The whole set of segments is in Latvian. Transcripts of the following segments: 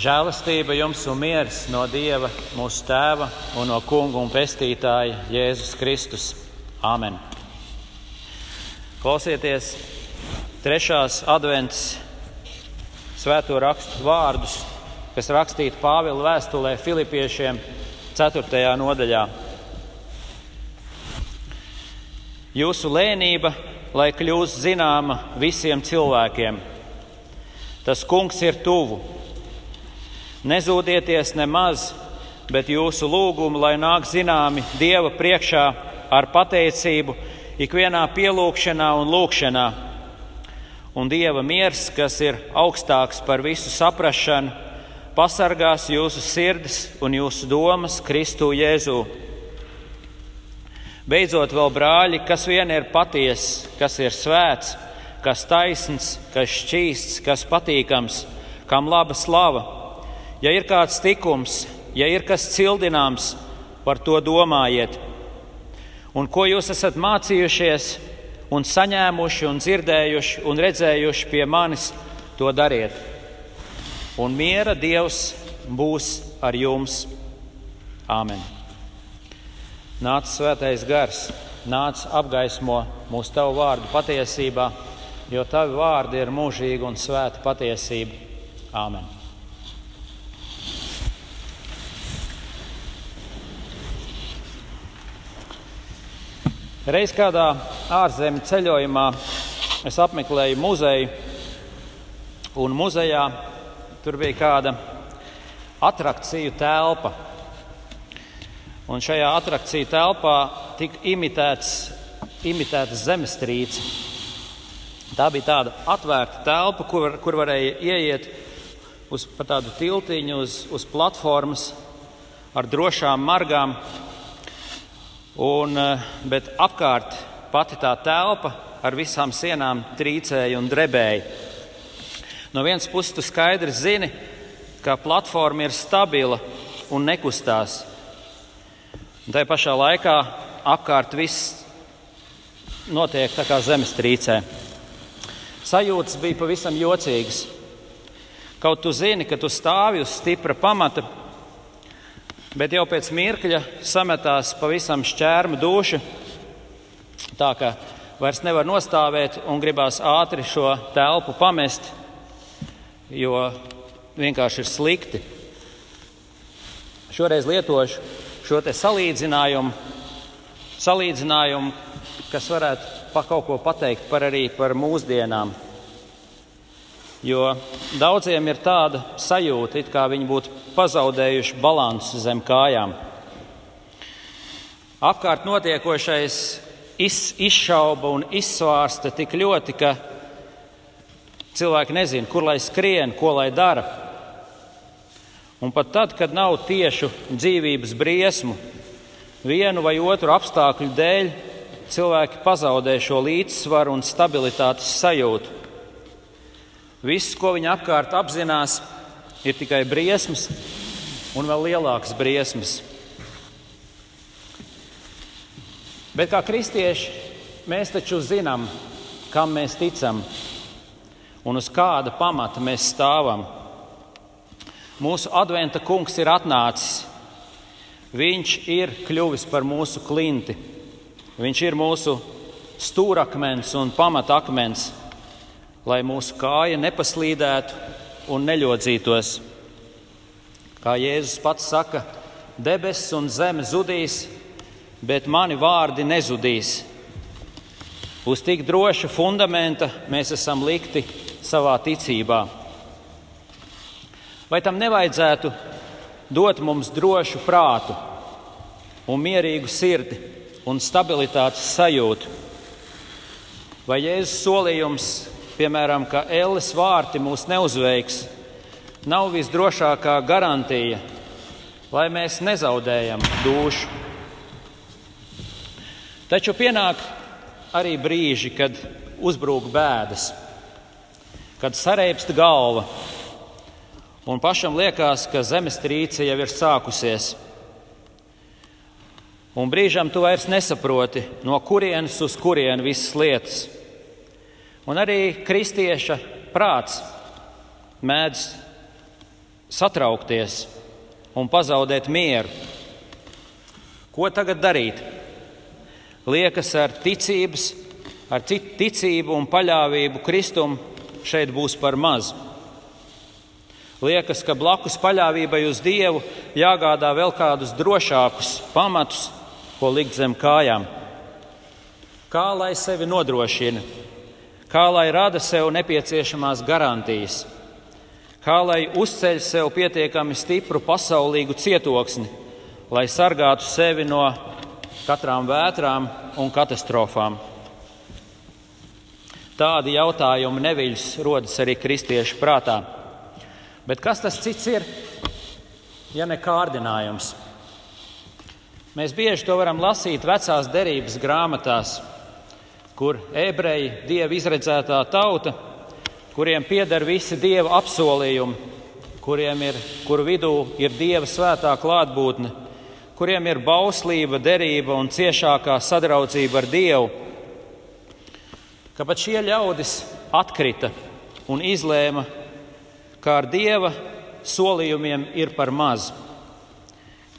Žēlastība jums un miers no Dieva, mūsu Tēva un no Kunga un Pestītāja Jēzus Kristus. Āmen! Klausieties trešās adventas svēto rakstu vārdus, kas rakstīti Pāvila vēstulē Filipiešiem 4. nodaļā. Jūsu lēnība, lai kļūst zināma visiem cilvēkiem, tas kungs ir tuvu. Nezūdieties nemaz, bet jūsu lūgumi, lai nāk zināmi Dieva priekšā ar pateicību, ikvienā pielūgšanā un lūgšanā un Dieva miers, kas ir augstāks par visu saprašanu, pasargās jūsu sirdis un jūsu domas Kristu Jēzū. Beidzot, vēl brāļi, kas vien ir patiess, kas ir svēts, kas taisns, kas šķīsts, kas patīkams, kam laba slava. Ja ir kāds tikums, ja ir kas cildināms, par to domājiet. Un ko jūs esat mācījušies, un saņēmuši, un dzirdējuši un redzējuši pie manis, to dariet. Un miera Dievs būs ar jums. Āmen. Nāc svētais gars, nāc apgaismo mūsu tavu vārdu patiesībā, jo tavi vārdi ir mūžīga un svēta patiesība. Āmen. Reiz kādā ārzemju ceļojumā es apmeklēju muzeju, un muzejā tur bija kāda attrakciju telpa. Un šajā attrakciju telpā tika imitēts, imitēta zemestrīce. Tā bija tāda atvērta telpa, kur, kur varēja ieiet uz tādu tiltiņu, uz, uz platformas ar drošām margām Un, eh, bet apkārt pati tā telpa ar visām sienām trīcēja un drebēja. No vienas puses, tu skaidri zini, ka platforma ir stabila un nekustās. Un tā pašā laikā apkārt viss notiek tā kā zemestrīcē. Sajūtas bija pavisam jocīgas. Kaut tu zini, ka tu stāvi uz stipra pamata, bet jau pēc mirkļa sametās pavisam šķērma duša, tā ka vairs nevar nostāvēt un gribās ātri šo telpu pamest, jo vienkārši ir slikti. Šoreiz lietošu šo salīdzinājumu, salīdzinājumu, kas varētu pa kaut ko pateikt par arī par mūsdienām. Jo daudziem ir tāda sajūta, it kā viņi būtu pazaudējuši balansu zem kājām. Apkārt notiekošais iz, izšauba un izsvārsta tik ļoti, ka cilvēki nezina, kur lai skrien, ko lai dara. Un pat tad, kad nav tiešu dzīvības briesmu, vienu vai otru apstākļu dēļ, cilvēki pazaudē šo līdzsvaru un stabilitātes sajūtu. Viss, ko viņi apkārt apzinās, ir tikai briesmas un vēl lielākas briesmas. Bet kā kristieši mēs taču zinām, kam mēs ticam un uz kāda pamata mēs stāvam. Mūsu adventa kungs ir atnācis. Viņš ir kļuvis par mūsu klinti. Viņš ir mūsu stūrakmens un pamatakmens lai mūsu kāja nepaslīdētu un neļodzītos. Kā Jēzus pats saka, debesis un zeme zudīs, bet mani vārdi nezudīs. Uz tik droša fundamenta mēs esam likti savā ticībā. Vai tam nevajadzētu dot mums drošu prātu un mierīgu sirdi un stabilitātes sajūtu? Vai Jēzus solījums piemēram, ka elles vārti mūs neuzveiks, nav visdrošākā garantija, lai mēs nezaudējam dušu. Taču pienāk arī brīži, kad uzbrūk bēdas, kad sareipst galva, un pašam liekas, ka zemestrīce jau ir sākusies. Un brīžam tu vairs nesaproti, no kurienes uz kurienu visas lietas. Un arī kristieša prāts mēdz satraukties un pazaudēt mieru. Ko tagad darīt? Liekas, ar ticības, ar ticību un paļāvību Kristum šeit būs par maz. Liekas, ka blakus paļāvībai uz Dievu jāgādā vēl kādus drošākus pamatus, ko likt zem kājām. Kā lai sevi nodrošina, kā lai rada sev nepieciešamās garantijas, kā lai uzceļ sev pietiekami stipru pasaulīgu cietoksni, lai sargātu sevi no katrām vētrām un katastrofām. Tādi jautājumi neviļus rodas arī kristiešu prātā. Bet kas tas cits ir, ja ne kārdinājums? Mēs bieži to varam lasīt vecās derības grāmatās, kur ebreji, dieva izredzētā tauta, kuriem pieder visi dieva apsolījumi, kuriem ir, kuru vidū ir dieva svētā klātbūtne, kuriem ir bauslība, derība un ciešākā sadraudzība ar Dievu, ka pat šie ļaudis atkrita un izlēma ka ar dieva solījumiem ir par maz,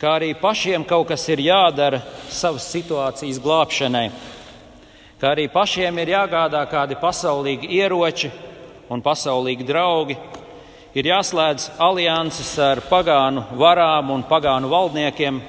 kā arī pašiem kaut kas ir jādara savas situācijas glābšanai, kā arī pašiem ir jāgādā kādi pasaulīgi ieroči un pasaulīgi draugi, ir jāslēdz alianses ar pagānu varām un pagānu valdniekiem.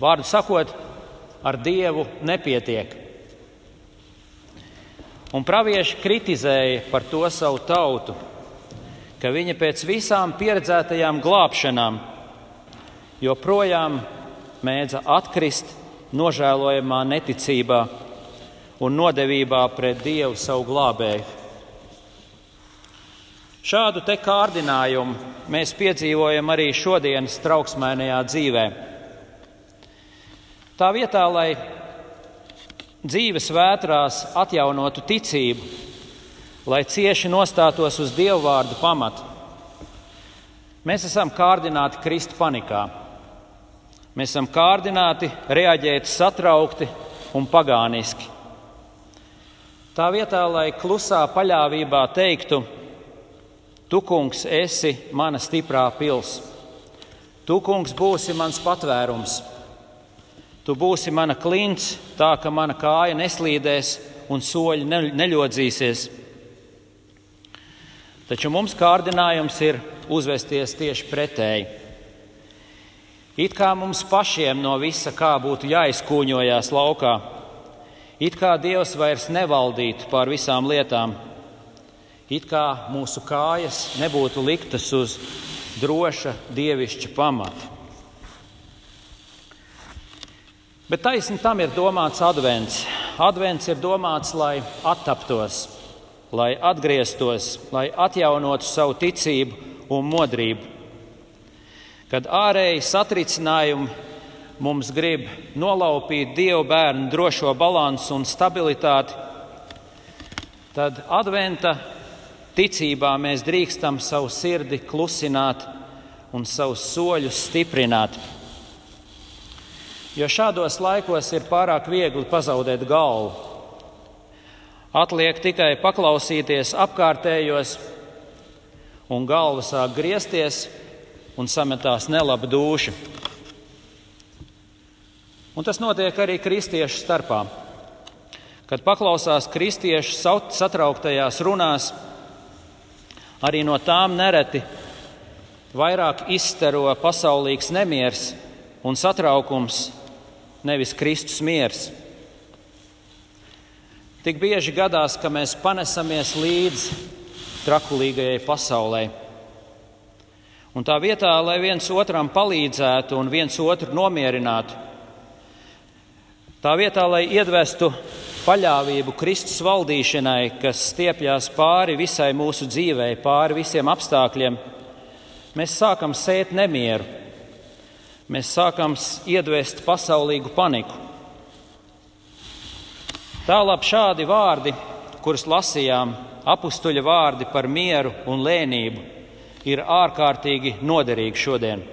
Vārdu sakot, ar dievu nepietiek. Un pravieši kritizēja par to savu tautu, ka viņa pēc visām pieredzētajām glābšanām joprojām mēdza atkrist nožēlojamā neticībā un nodevībā pret Dievu savu glābēju. Šādu te kārdinājumu mēs piedzīvojam arī šodienas trauksmēnajā dzīvē. Tā vietā, lai dzīves vētrās atjaunotu ticību, lai cieši nostātos uz Dievu vārdu pamatu. Mēs esam kārdināti krist panikā. Mēs esam kārdināti reaģēt satraukti un pagāniski. Tā vietā, lai klusā paļāvībā teiktu, Tu, kungs, esi mana stiprā pils, Tu, kungs, būsi mans patvērums, Tu būsi mana klints, tā ka mana kāja neslīdēs un soļi neļodzīsies. Taču mums kārdinājums ir uzvesties tieši pretēji. It kā mums pašiem no visa kā būtu jāizkūņojas laukā, it kā Dievs vairs nevaldītu pār visām lietām, it kā mūsu kājas nebūtu liktas uz droša dievišķa pamata. Bet taisni tam ir domāts advents. Advents ir domāts, lai attaptos, lai atgrieztos, lai atjaunotu savu ticību un modrību. Kad ārēji satricinājumi mums grib nolaupīt dievu bērnu drošo balansu un stabilitāti, tad adventa ticībā mēs drīkstam savu sirdi klusināt un savus soļus stiprināt. Jo šādos laikos ir pārāk viegli pazaudēt galvu Atliek tikai paklausīties apkārtējos, un galva sāk griezties un sametās nelaba duša. Un tas notiek arī kristiešu starpā. Kad paklausās kristiešu satrauktajās runās, arī no tām nereti vairāk izstaro pasaulīgs nemieris un satraukums, nevis Kristus miers. Tik bieži gadās, ka mēs panesamies līdzi trakulīgajai pasaulē. Un tā vietā, lai viens otram palīdzētu un viens otru nomierinātu, tā vietā, lai iedvestu paļāvību Kristus valdīšanai, kas stiepjas pāri visai mūsu dzīvei, pāri visiem apstākļiem, mēs sākam sēt nemieru, mēs sākam iedvest pasaulīgu paniku. Tālāk šādi vārdi, kurus lasījām, apstuļa vārdi par mieru un lēnību, ir ārkārtīgi noderīgi šodien.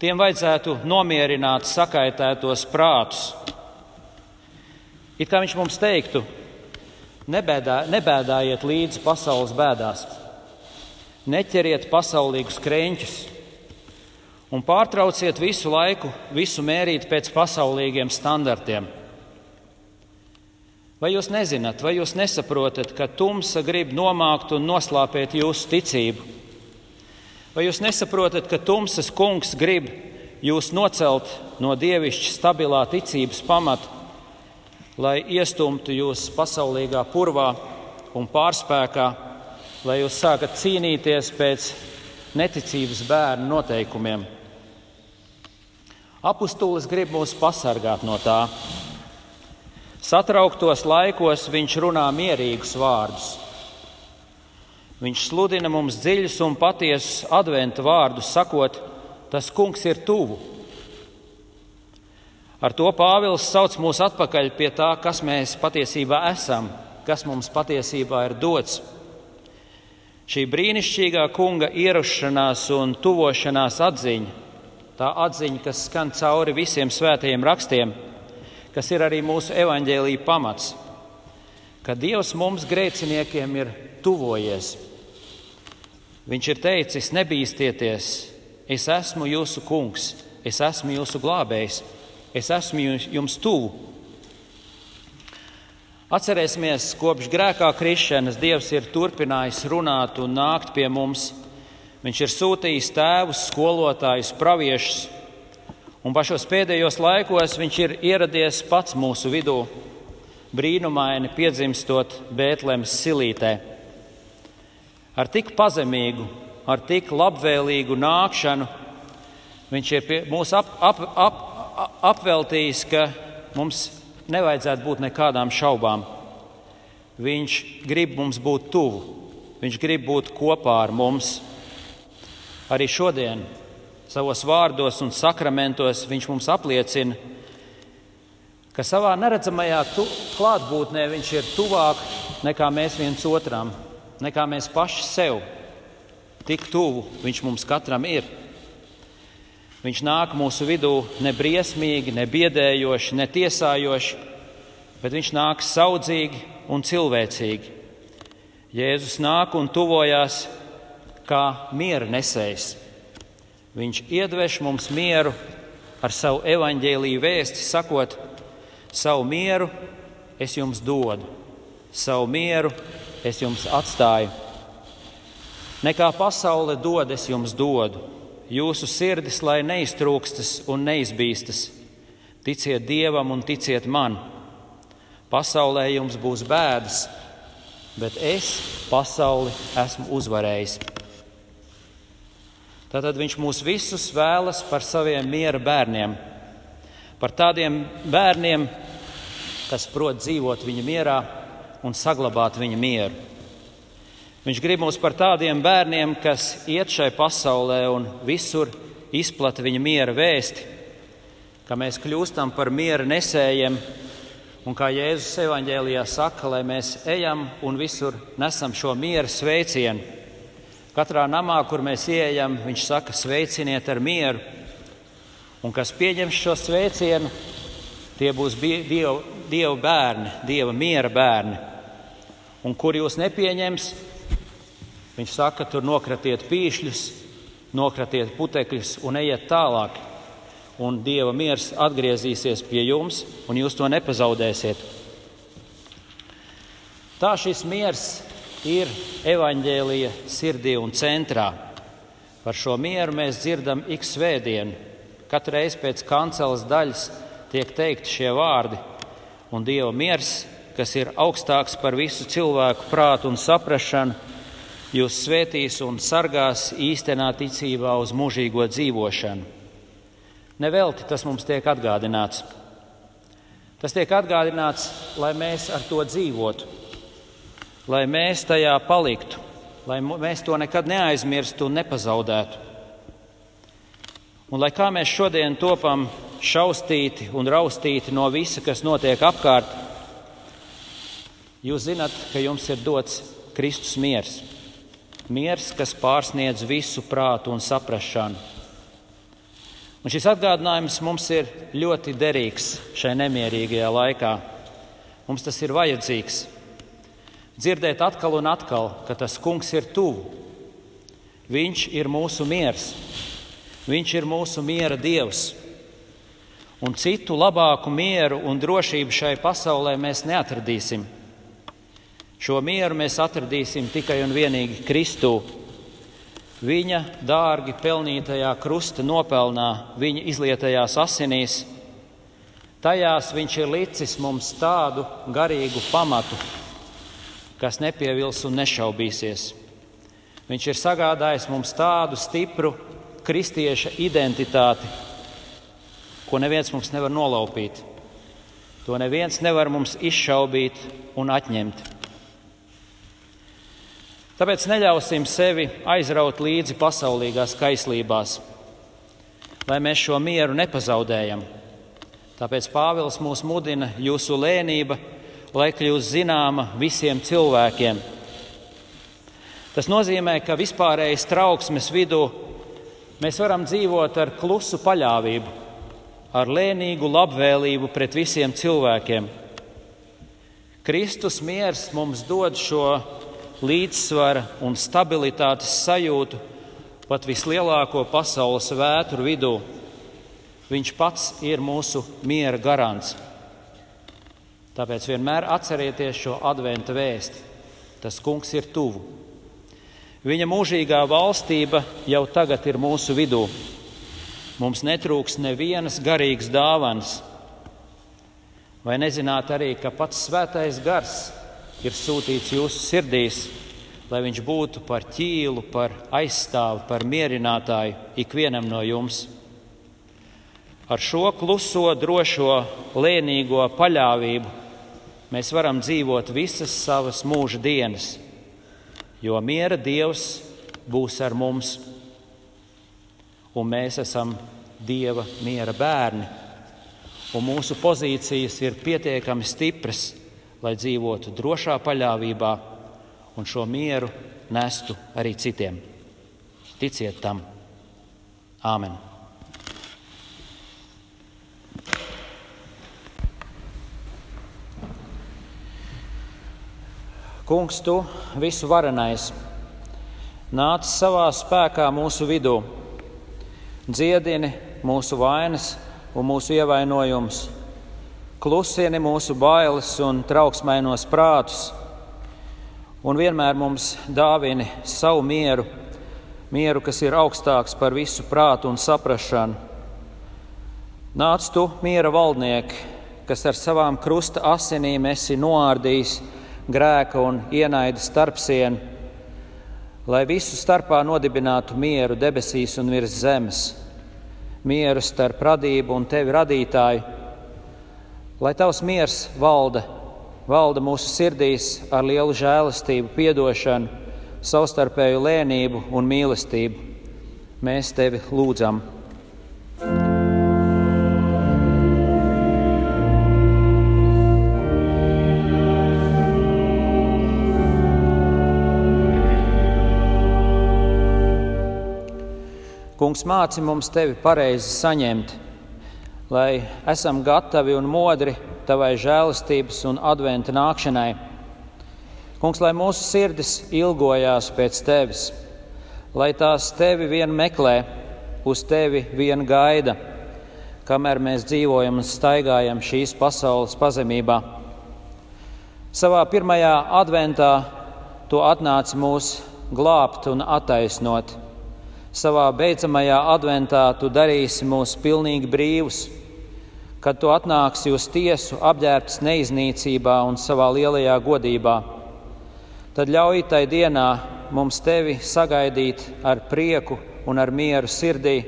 Tiem vajadzētu nomierināt sakaitētos prātus. It kā viņš mums teiktu, nebēdā, nebēdājiet līdzi pasaules bēdās. neķeriet pasaulīgus krēņķus un pārtrauciet visu laiku, visu mērīt pēc pasaulīgiem standartiem. Vai jūs nezināt, vai jūs nesaprotat, ka tumsa grib nomākt un noslāpēt jūsu ticību? Vai jūs nesaprotat, ka tumsas kungs grib jūs nocelt no dievišķa stabilā ticības pamata, lai iestumtu jūs pasaulīgā purvā un pārspēkā, lai jūs sākat cīnīties pēc neticības bērnu noteikumiem? Apostolis grib mūs pasargāt no tā. Satrauktos laikos viņš runā mierīgus vārdus. Viņš sludina mums dziļus un patiesus adventu vārdus, sakot, tas kungs ir tuvu. Ar to Pāvils sauc mūs atpakaļ pie tā, kas mēs patiesībā esam, kas mums patiesībā ir dots. Šī brīnišķīgā kunga ierašanās un tuvošanās atziņa tā atziņa, kas skan cauri visiem svētajiem rakstiem, kas ir arī mūsu evaņģēlīja pamats, ka Dievs mums grēciniekiem ir tuvojies. Viņš ir teicis: Nebīsties, es esmu jūsu kungs, es esmu jūsu glābējs, es esmu jums tuvu. Atcerēsimies, kopš grēkā krišanas Dievs ir turpinājis runāt un nākt pie mums. Viņš ir sūtījis tēvus, skolotājus, praviešus, un pašos pēdējos laikos viņš ir ieradies pats mūsu vidū, brīnumaini piedzimstot Bētlemes silītē. Ar tik pazemīgu, ar tik labvēlīgu nākšanu viņš ir mūs ap, ap, ap, apveltījis, ka mums nevajadzētu būt nekādām šaubām. Viņš grib mums būt tuvu, viņš grib būt kopā ar mums. Arī šodien, savos vārdos un sakramentos, viņš mums apliecina, ka savā neredzamajā klātbūtnē viņš ir tuvāk nekā mēs viens otram, nekā mēs paši sev. Tik tuvu viņš mums katram ir. Viņš nāk mūsu vidū ne briesmīgi, ne biedējoši, ne tiesājoši, bet viņš nāk saudzīgi un cilvēcīgi. Jēzus nāk un tuvojās kā miera nesējs. Viņš iedveš mums mieru ar savu evaņģēlīju vēsti, sakot, savu mieru es jums dodu, savu mieru es jums atstāju. Nekā pasaule dod, es jums dodu. Jūsu sirdis, lai neiztrūkstas un neizbīstas, ticiet Dievam un ticiet man. Pasaulē jums būs bēdas, bet es pasauli esmu uzvarējis. Tātad viņš mūs visus vēlas par saviem miera bērniem, par tādiem bērniem, kas prot dzīvot viņa mierā un saglabāt viņa mieru. Viņš grib mūs par tādiem bērniem, kas iet šai pasaulē un visur izplata viņa miera vēsti, ka mēs kļūstam par miera nesējiem, un kā Jēzus evanģēlijā saka, lai mēs ejam un visur nesam šo miera sveicienu Katrā namā, kur mēs ieejam, viņš saka, sveiciniet ar mieru. Un kas pieņems šo sveicienu, tie būs Dieva, dieva bērni, Dieva miera bērni. Un kur jūs nepieņems, viņš saka, tur nokratiet pīšļus, nokratiet putekļus un ejiet tālāk. Un Dieva miers atgriezīsies pie jums, un jūs to nepazaudēsiet. Tā šis miers ir evaņģēlīja sirdī un centrā. Par šo mieru mēs dzirdam ik svētdienu. Katru reizi pēc kanceles daļas tiek teikti šie vārdi, un Dieva miers, kas ir augstāks par visu cilvēku prātu un saprašanu, jūs svētīs un sargās īstenā ticībā uz mūžīgo dzīvošanu. Nevelti tas mums tiek atgādināts. Tas tiek atgādināts, lai mēs ar to dzīvotu lai mēs tajā paliktu, lai mēs to nekad neaizmirstu un nepazaudētu. Un lai kā mēs šodien topam šaustīti un raustīti no visa, kas notiek apkārt, jūs zinat, ka jums ir dots Kristus miers. Miers, kas pārsniedz visu prātu un saprašanu. Un šis atgādinājums mums ir ļoti derīgs šai nemierīgajā laikā. Mums tas ir vajadzīgs dzirdēt atkal un atkal, ka tas kungs ir tuvu, Viņš ir mūsu miers, Viņš ir mūsu miera dievs. Un citu labāku mieru un drošību šai pasaulē mēs neatradīsim. Šo mieru mēs atradīsim tikai un vienīgi Kristū. Viņa dārgi pelnītajā krusta nopelnā, viņa izlietajās asinīs. Tajās viņš ir licis mums tādu garīgu pamatu, kas nepievils un nešaubīsies. Viņš ir sagādājis mums tādu stipru kristieša identitāti, ko neviens mums nevar nolaupīt. To neviens nevar mums izšaubīt un atņemt. Tāpēc neļausim sevi aizraut līdzi pasaulīgās kaislībās, lai mēs šo mieru nepazaudējam. Tāpēc Pāvils mūs mudina jūsu lēnība, lai kļūst zināma visiem cilvēkiem Tas nozīmē, ka vispārējas trauksmes vidū mēs varam dzīvot ar klusu paļāvību, ar lēnīgu labvēlību pret visiem cilvēkiem. Kristus miers mums dod šo līdzsvara un stabilitātes sajūtu pat vislielāko pasaules vētru vidū. Viņš pats ir mūsu miera garants. Tāpēc vienmēr atcerieties šo adventa vēsti. Tas kungs ir tuvu. Viņa mūžīgā valstība jau tagad ir mūsu vidū. Mums netrūks nevienas garīgas dāvanas. Vai nezināt arī, ka pats svētais gars ir sūtīts jūsu sirdīs, lai viņš būtu par ķīlu, par aizstāvu, par mierinātāju ikvienam no jums? Ar šo kluso, drošo, lēnīgo paļāvību mēs varam dzīvot visas savas mūža dienas jo miera Dievs būs ar mums, un mēs esam Dieva miera bērni, un mūsu pozīcijas ir pietiekami stipras, lai dzīvotu drošā paļāvībā un šo mieru nestu arī citiem. Ticiet tam! Āmen! Kungs, tu visu varenais, nāc savā spēkā mūsu vidū, dziedini mūsu vainas un mūsu ievainojumus, klusini mūsu bailes un trauksmainos prātus, un vienmēr mums dāvini savu mieru, mieru, kas ir augstāks par visu prātu un saprašanu. Nāc tu, miera valdnieki, kas ar savām krusta asinīm esi noārdījis grēka un ienaida starpsienu, lai visu starpā nodibinātu mieru debesīs un virs zemes, mieru starp radību un tevi radītāju, lai tavs miers valda, valda mūsu sirdīs ar lielu žēlastību, piedošanu, savstarpēju lēnību un mīlestību. Mēs tevi lūdzam! Kungs, māci mums tevi pareizi saņemt, lai esam gatavi un modri tavai žēlastības un adventa nākšanai. Kungs, lai mūsu sirdis ilgojās pēc tevis, lai tās tevi vien meklē, uz tevi vien gaida, kamēr mēs dzīvojam un staigājam šīs pasaules pazemībā. Savā pirmajā adventā to atnāca mūs glābt un attaisnot savā beidzamajā adventā tu darīsi mūs pilnīgi brīvus, kad tu atnāksi uz tiesu apģērbts neiznīcībā un savā lielajā godībā. Tad ļauj tai dienā mums tevi sagaidīt ar prieku un ar mieru sirdī,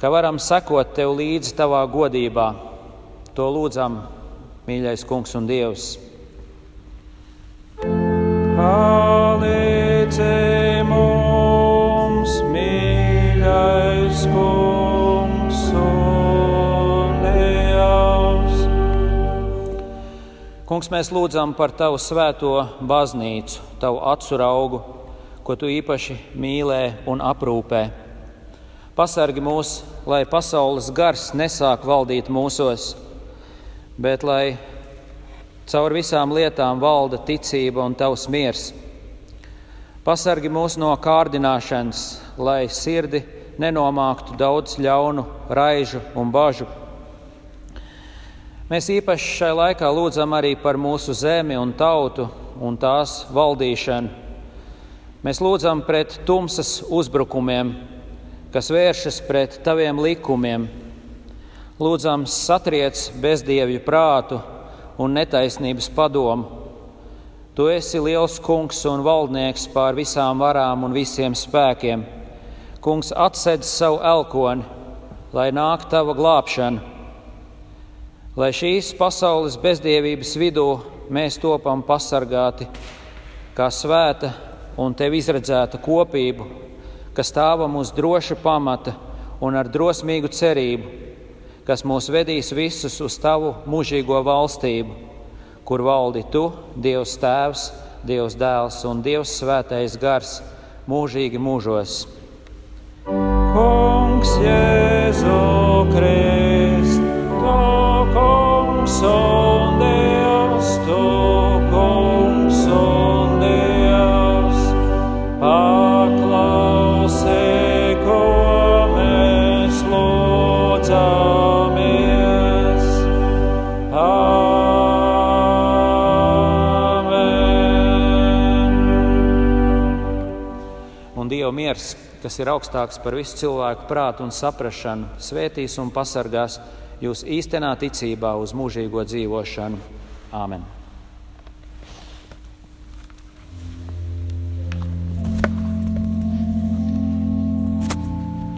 ka varam sekot tev līdzi tavā godībā. To lūdzam, mīļais Kungs un Dievs. Palīdzi mums! Kungs mēs lūdzam par Tavu svēto baznīcu, Tavu acu augu, ko Tu īpaši mīlē un aprūpē. Pasargi mūs, lai pasaules gars nesāk valdīt mūsos, bet lai caur visām lietām valda ticība un Tavs miers. Pasargi mūs no kārdināšanas, lai sirdi nenomāktu daudz ļaunu, raižu un bažu. Mēs īpaši šai laikā lūdzam arī par mūsu zemi un tautu un tās valdīšanu. Mēs lūdzam pret tumsas uzbrukumiem, kas vēršas pret taviem likumiem. Lūdzam, satriec bezdievju prātu un netaisnības padomu. Tu esi liels kungs un valdnieks pār visām varām un visiem spēkiem. Kungs atsedz savu elkoni, lai nāk tava glābšana, lai šīs pasaules bezdievības vidū mēs topam pasargāti kā svēta un tev izredzēta kopība, kas stāvam uz droša pamata un ar drosmīgu cerību, kas mūs vedīs visus uz tavu mūžīgo valstību, kur valdi tu, Dievs Tēvs, Dievs Dēls un Dievs Svētais Gars mūžīgi mūžos. Kungs, Jēzu Krist, tu kungs kas ir augstāks par visu cilvēku prātu un saprāšanu, svētīs un pasargās jūs īstenā ticībā uz mūžīgo dzīvošanu. Āmen!